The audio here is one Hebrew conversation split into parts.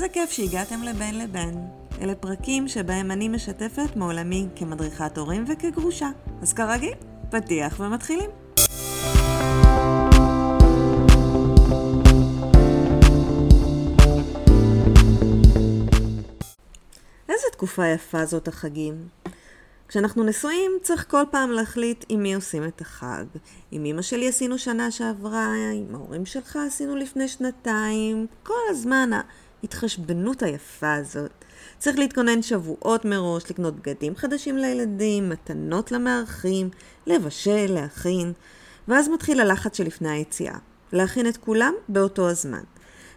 איזה כיף שהגעתם לבין לבין. אלה פרקים שבהם אני משתפת מעולמי כמדריכת הורים וכגרושה. אז כרגיל, פתיח ומתחילים. איזה תקופה יפה זאת החגים. כשאנחנו נשואים צריך כל פעם להחליט עם מי עושים את החג. עם אמא שלי עשינו שנה שעברה, עם ההורים שלך עשינו לפני שנתיים. כל הזמן ההתחשבנות היפה הזאת. צריך להתכונן שבועות מראש, לקנות בגדים חדשים לילדים, מתנות למארחים, לבשל, להכין. ואז מתחיל הלחץ שלפני היציאה. להכין את כולם באותו הזמן.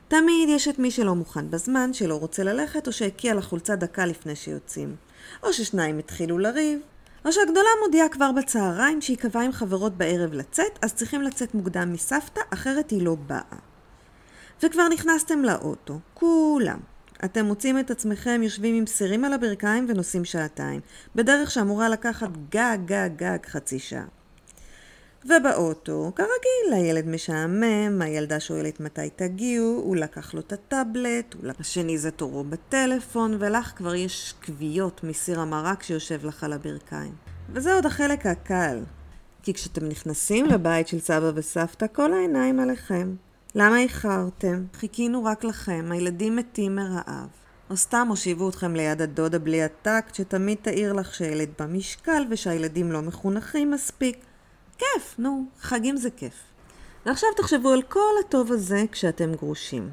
תמיד יש את מי שלא מוכן בזמן, שלא רוצה ללכת, או שהקיע לחולצה דקה לפני שיוצאים. או ששניים התחילו לריב, או שהגדולה מודיעה כבר בצהריים שהיא קבעה עם חברות בערב לצאת, אז צריכים לצאת מוקדם מסבתא, אחרת היא לא באה. וכבר נכנסתם לאוטו, כולם. אתם מוצאים את עצמכם יושבים עם סירים על הברכיים ונוסעים שעתיים, בדרך שאמורה לקחת גג גג גג חצי שעה. ובאוטו, כרגיל, הילד משעמם, הילדה שואלת מתי תגיעו, הוא לקח לו את הטאבלט, השני זה תורו בטלפון, ולך כבר יש כוויות מסיר המרק שיושב לך על הברכיים. וזה עוד החלק הקל, כי כשאתם נכנסים לבית של סבא וסבתא, כל העיניים עליכם. למה איחרתם? חיכינו רק לכם, הילדים מתים מרעב. או סתם הושיבו אתכם ליד הדודה בלי הטקט, שתמיד תעיר לך שילד במשקל ושהילדים לא מחונכים מספיק. כיף, נו, חגים זה כיף. ועכשיו תחשבו על כל הטוב הזה כשאתם גרושים.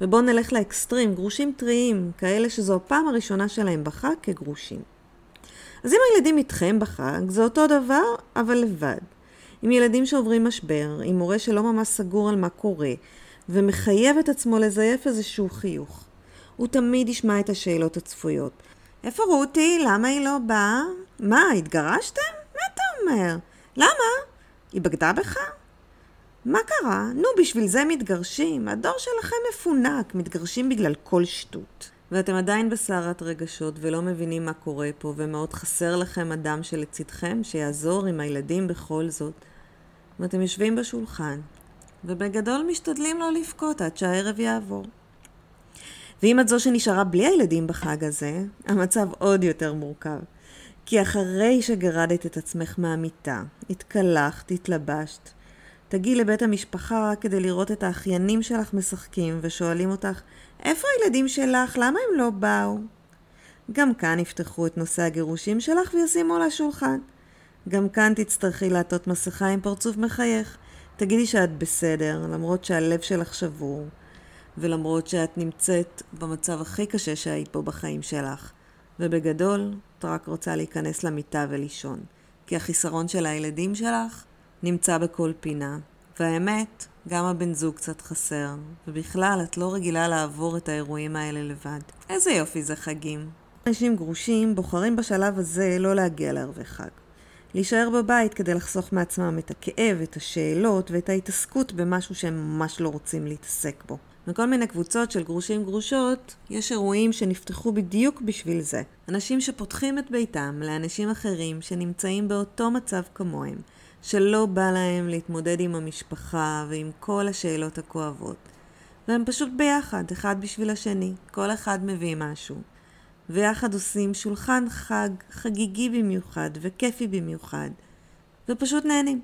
ובואו נלך לאקסטרים, גרושים טריים, כאלה שזו הפעם הראשונה שלהם בחג כגרושים. אז אם הילדים איתכם בחג, זה אותו דבר, אבל לבד. עם ילדים שעוברים משבר, עם מורה שלא ממש סגור על מה קורה, ומחייב את עצמו לזייף איזשהו חיוך. הוא תמיד ישמע את השאלות הצפויות. איפה רותי? למה היא לא באה? מה, התגרשתם? מה אתה אומר? למה? היא בגדה בך? מה קרה? נו, בשביל זה מתגרשים. הדור שלכם מפונק, מתגרשים בגלל כל שטות. ואתם עדיין בסערת רגשות ולא מבינים מה קורה פה, ומאוד חסר לכם אדם שלצידכם, שיעזור עם הילדים בכל זאת. ואתם יושבים בשולחן, ובגדול משתדלים לא לבכות עד שהערב יעבור. ואם את זו שנשארה בלי הילדים בחג הזה, המצב עוד יותר מורכב. כי אחרי שגרדת את עצמך מהמיטה, התקלחת, התלבשת, תגיעי לבית המשפחה כדי לראות את האחיינים שלך משחקים ושואלים אותך, איפה הילדים שלך? למה הם לא באו? גם כאן יפתחו את נושא הגירושים שלך וישימו על השולחן. גם כאן תצטרכי לעטות מסכה עם פרצוף מחייך. תגידי שאת בסדר, למרות שהלב שלך שבור, ולמרות שאת נמצאת במצב הכי קשה שהיית פה בחיים שלך. ובגדול, את רק רוצה להיכנס למיטה ולישון. כי החיסרון של הילדים שלך נמצא בכל פינה. והאמת, גם הבן זוג קצת חסר. ובכלל, את לא רגילה לעבור את האירועים האלה לבד. איזה יופי זה חגים. אנשים גרושים בוחרים בשלב הזה לא להגיע לערבי חג. להישאר בבית כדי לחסוך מעצמם את הכאב, את השאלות ואת ההתעסקות במשהו שהם ממש לא רוצים להתעסק בו. מכל מיני קבוצות של גרושים גרושות, יש אירועים שנפתחו בדיוק בשביל זה. אנשים שפותחים את ביתם לאנשים אחרים שנמצאים באותו מצב כמוהם, שלא בא להם להתמודד עם המשפחה ועם כל השאלות הכואבות. והם פשוט ביחד, אחד בשביל השני. כל אחד מביא משהו. ויחד עושים שולחן חג חגיגי במיוחד וכיפי במיוחד. ופשוט נהנים.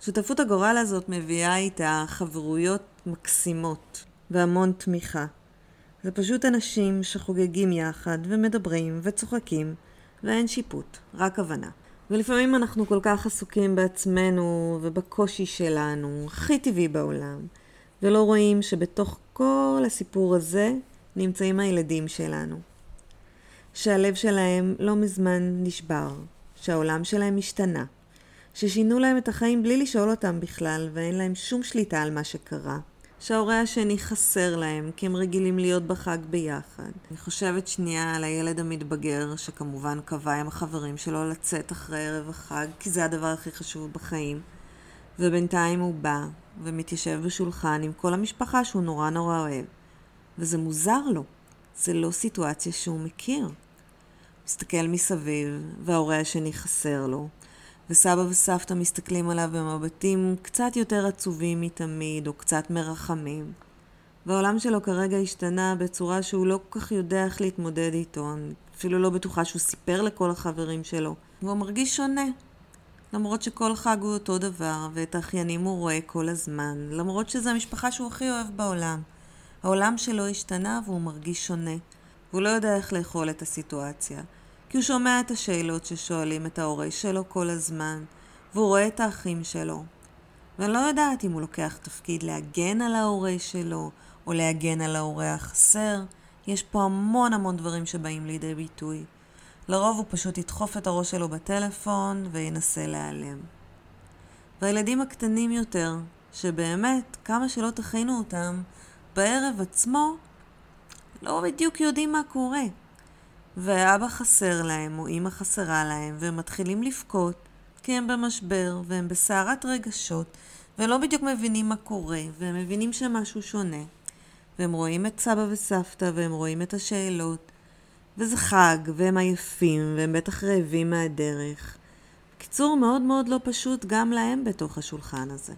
שותפות הגורל הזאת מביאה איתה חברויות מקסימות. והמון תמיכה. זה פשוט אנשים שחוגגים יחד ומדברים וצוחקים ואין שיפוט, רק הבנה. ולפעמים אנחנו כל כך עסוקים בעצמנו ובקושי שלנו, הכי טבעי בעולם, ולא רואים שבתוך כל הסיפור הזה נמצאים הילדים שלנו. שהלב שלהם לא מזמן נשבר, שהעולם שלהם השתנה, ששינו להם את החיים בלי לשאול אותם בכלל ואין להם שום שליטה על מה שקרה. שההורה השני חסר להם, כי הם רגילים להיות בחג ביחד. אני חושבת שנייה על הילד המתבגר, שכמובן קבע עם החברים שלו לצאת אחרי ערב החג, כי זה הדבר הכי חשוב בחיים. ובינתיים הוא בא, ומתיישב בשולחן עם כל המשפחה שהוא נורא נורא אוהב. וזה מוזר לו. זה לא סיטואציה שהוא מכיר. מסתכל מסביב, וההורה השני חסר לו. וסבא וסבתא מסתכלים עליו במבטים קצת יותר עצובים מתמיד, או קצת מרחמים. והעולם שלו כרגע השתנה בצורה שהוא לא כל כך יודע איך להתמודד איתו. אני אפילו לא בטוחה שהוא סיפר לכל החברים שלו. והוא מרגיש שונה. למרות שכל חג הוא אותו דבר, ואת האחיינים הוא רואה כל הזמן. למרות שזו המשפחה שהוא הכי אוהב בעולם. העולם שלו השתנה והוא מרגיש שונה. והוא לא יודע איך לאכול את הסיטואציה. כי הוא שומע את השאלות ששואלים את ההורה שלו כל הזמן, והוא רואה את האחים שלו. ואני לא יודעת אם הוא לוקח תפקיד להגן על ההורה שלו, או להגן על ההורה החסר. יש פה המון המון דברים שבאים לידי ביטוי. לרוב הוא פשוט ידחוף את הראש שלו בטלפון וינסה להיעלם. והילדים הקטנים יותר, שבאמת, כמה שלא תכינו אותם, בערב עצמו לא בדיוק יודעים מה קורה. ואבא חסר להם, או אמא חסרה להם, והם מתחילים לבכות, כי הם במשבר, והם בסערת רגשות, ולא בדיוק מבינים מה קורה, והם מבינים שמשהו שונה. והם רואים את סבא וסבתא, והם רואים את השאלות, וזה חג, והם עייפים, והם בטח רעבים מהדרך. בקיצור, מאוד מאוד לא פשוט גם להם בתוך השולחן הזה.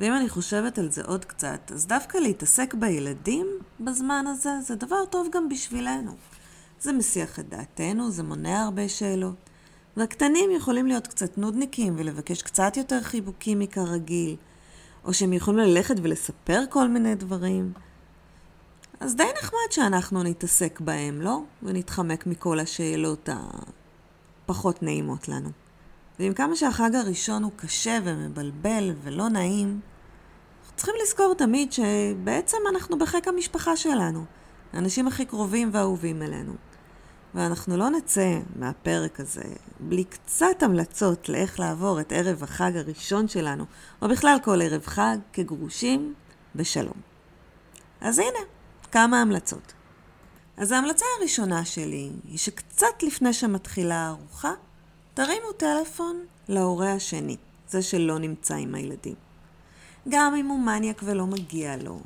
ואם אני חושבת על זה עוד קצת, אז דווקא להתעסק בילדים בזמן הזה, זה דבר טוב גם בשבילנו. זה מסיח את דעתנו, זה מונע הרבה שאלות. והקטנים יכולים להיות קצת נודניקים ולבקש קצת יותר חיבוקים מכרגיל, או שהם יכולים ללכת ולספר כל מיני דברים. אז די נחמד שאנחנו נתעסק בהם, לא? ונתחמק מכל השאלות הפחות נעימות לנו. ועם כמה שהחג הראשון הוא קשה ומבלבל ולא נעים, אנחנו צריכים לזכור תמיד שבעצם אנחנו בחיק המשפחה שלנו, האנשים הכי קרובים ואהובים אלינו. ואנחנו לא נצא מהפרק הזה בלי קצת המלצות לאיך לעבור את ערב החג הראשון שלנו, או בכלל כל ערב חג, כגרושים, בשלום. אז הנה, כמה המלצות. אז ההמלצה הראשונה שלי היא שקצת לפני שמתחילה הארוחה, תרימו טלפון להורה השני, זה שלא נמצא עם הילדים. גם אם הוא מניאק ולא מגיע לו,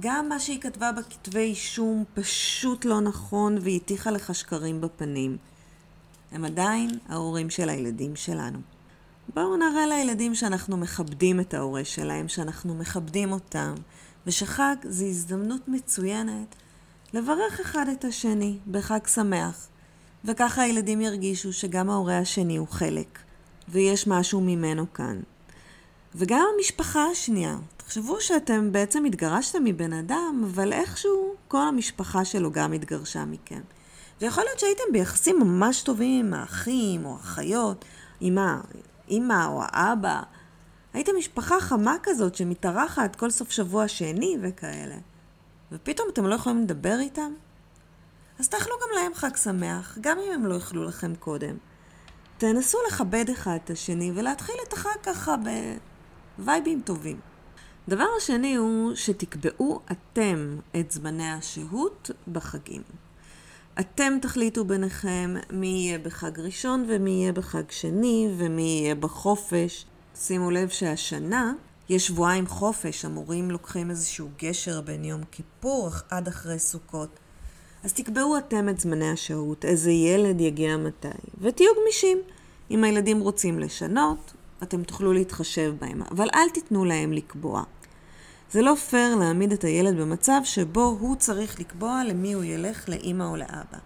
גם מה שהיא כתבה בכתבי אישום פשוט לא נכון והיא הטיחה לך שקרים בפנים. הם עדיין ההורים של הילדים שלנו. בואו נראה לילדים שאנחנו מכבדים את ההורה שלהם, שאנחנו מכבדים אותם, ושחג זה הזדמנות מצוינת לברך אחד את השני בחג שמח. וככה הילדים ירגישו שגם ההורה השני הוא חלק, ויש משהו ממנו כאן. וגם המשפחה השנייה, תחשבו שאתם בעצם התגרשתם מבן אדם, אבל איכשהו כל המשפחה שלו גם התגרשה מכם. ויכול להיות שהייתם ביחסים ממש טובים עם האחים או האחיות, עם האמא או האבא. הייתם משפחה חמה כזאת שמתארחת כל סוף שבוע שני וכאלה. ופתאום אתם לא יכולים לדבר איתם? אז תאכלו גם להם חג שמח, גם אם הם לא יאכלו לכם קודם. תנסו לכבד אחד את השני ולהתחיל את החג ככה בווייבים טובים. דבר השני הוא שתקבעו אתם את זמני השהות בחגים. אתם תחליטו ביניכם מי יהיה בחג ראשון ומי יהיה בחג שני ומי יהיה בחופש. שימו לב שהשנה יש שבועיים חופש, המורים לוקחים איזשהו גשר בין יום כיפור עד אחרי סוכות. אז תקבעו אתם את זמני השהות, איזה ילד יגיע מתי, ותהיו גמישים. אם הילדים רוצים לשנות, אתם תוכלו להתחשב בהם, אבל אל תיתנו להם לקבוע. זה לא פייר להעמיד את הילד במצב שבו הוא צריך לקבוע למי הוא ילך, לאימא או לאבא.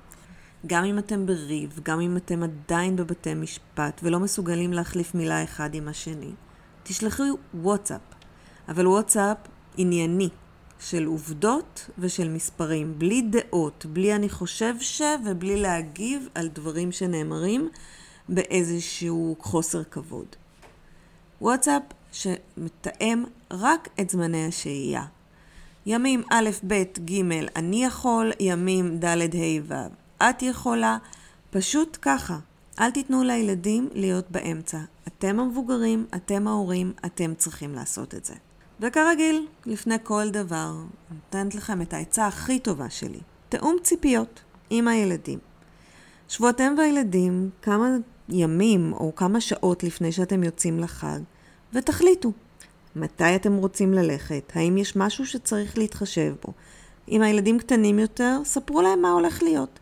גם אם אתם בריב, גם אם אתם עדיין בבתי משפט ולא מסוגלים להחליף מילה אחד עם השני, תשלחו וואטסאפ, אבל וואטסאפ ענייני, של עובדות ושל מספרים, בלי דעות, בלי אני חושב ש... ובלי להגיב על דברים שנאמרים באיזשהו חוסר כבוד. וואטסאפ שמתאם רק את זמני השהייה. ימים א', ב', ג', אני יכול, ימים ד', ה', ו', את יכולה, פשוט ככה. אל תיתנו לילדים להיות באמצע. אתם המבוגרים, אתם ההורים, אתם צריכים לעשות את זה. וכרגיל, לפני כל דבר, אני נותנת לכם את העצה הכי טובה שלי. תאום ציפיות עם הילדים. שבו אתם והילדים כמה ימים או כמה שעות לפני שאתם יוצאים לחג, ותחליטו מתי אתם רוצים ללכת, האם יש משהו שצריך להתחשב בו. אם הילדים קטנים יותר, ספרו להם מה הולך להיות.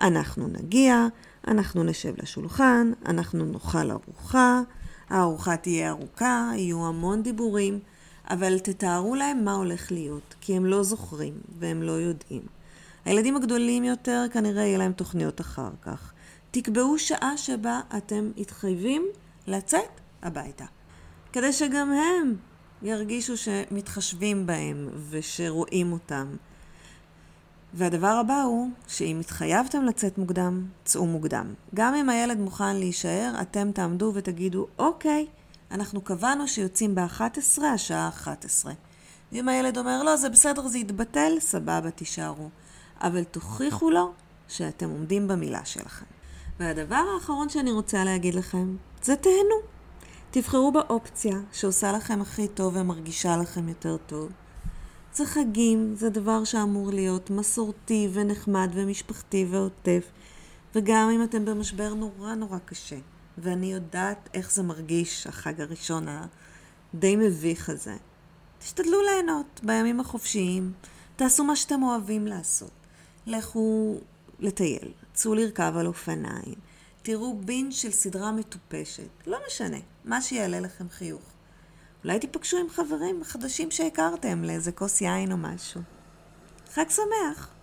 אנחנו נגיע, אנחנו נשב לשולחן, אנחנו נאכל ארוחה, הארוחה תהיה ארוכה, יהיו המון דיבורים. אבל תתארו להם מה הולך להיות, כי הם לא זוכרים והם לא יודעים. הילדים הגדולים יותר כנראה יהיה להם תוכניות אחר כך. תקבעו שעה שבה אתם מתחייבים לצאת הביתה. כדי שגם הם ירגישו שמתחשבים בהם ושרואים אותם. והדבר הבא הוא שאם התחייבתם לצאת מוקדם, צאו מוקדם. גם אם הילד מוכן להישאר, אתם תעמדו ותגידו, אוקיי, אנחנו קבענו שיוצאים ב-11, השעה 11. ואם הילד אומר, לא, זה בסדר, זה יתבטל, סבבה, תישארו. אבל תוכיחו לו שאתם עומדים במילה שלכם. והדבר האחרון שאני רוצה להגיד לכם, זה תהנו. תבחרו באופציה שעושה לכם הכי טוב ומרגישה לכם יותר טוב. זה חגים, זה דבר שאמור להיות מסורתי ונחמד ומשפחתי ועוטף. וגם אם אתם במשבר נורא נורא קשה, ואני יודעת איך זה מרגיש, החג הראשון הדי מביך הזה, תשתדלו ליהנות בימים החופשיים, תעשו מה שאתם אוהבים לעשות. לכו לטייל, צאו לרכב על אופניים, תראו בין של סדרה מטופשת, לא משנה, מה שיעלה לכם חיוך. אולי תיפגשו עם חברים חדשים שהכרתם לאיזה כוס יין או משהו. חג שמח!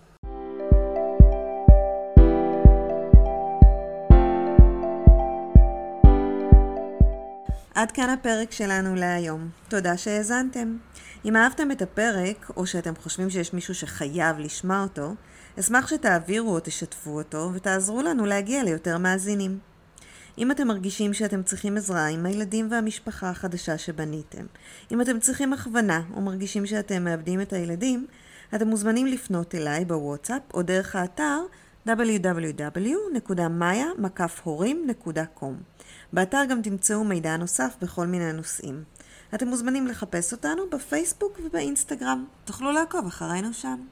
עד כאן הפרק שלנו להיום. תודה שהאזנתם. אם אהבתם את הפרק, או שאתם חושבים שיש מישהו שחייב לשמוע אותו, אשמח שתעבירו או תשתפו אותו ותעזרו לנו להגיע ליותר מאזינים. אם אתם מרגישים שאתם צריכים עזרה עם הילדים והמשפחה החדשה שבניתם, אם אתם צריכים הכוונה או מרגישים שאתם מאבדים את הילדים, אתם מוזמנים לפנות אליי בוואטסאפ או דרך האתר www.maya.com. באתר גם תמצאו מידע נוסף בכל מיני נושאים. אתם מוזמנים לחפש אותנו בפייסבוק ובאינסטגרם. תוכלו לעקוב אחרינו שם.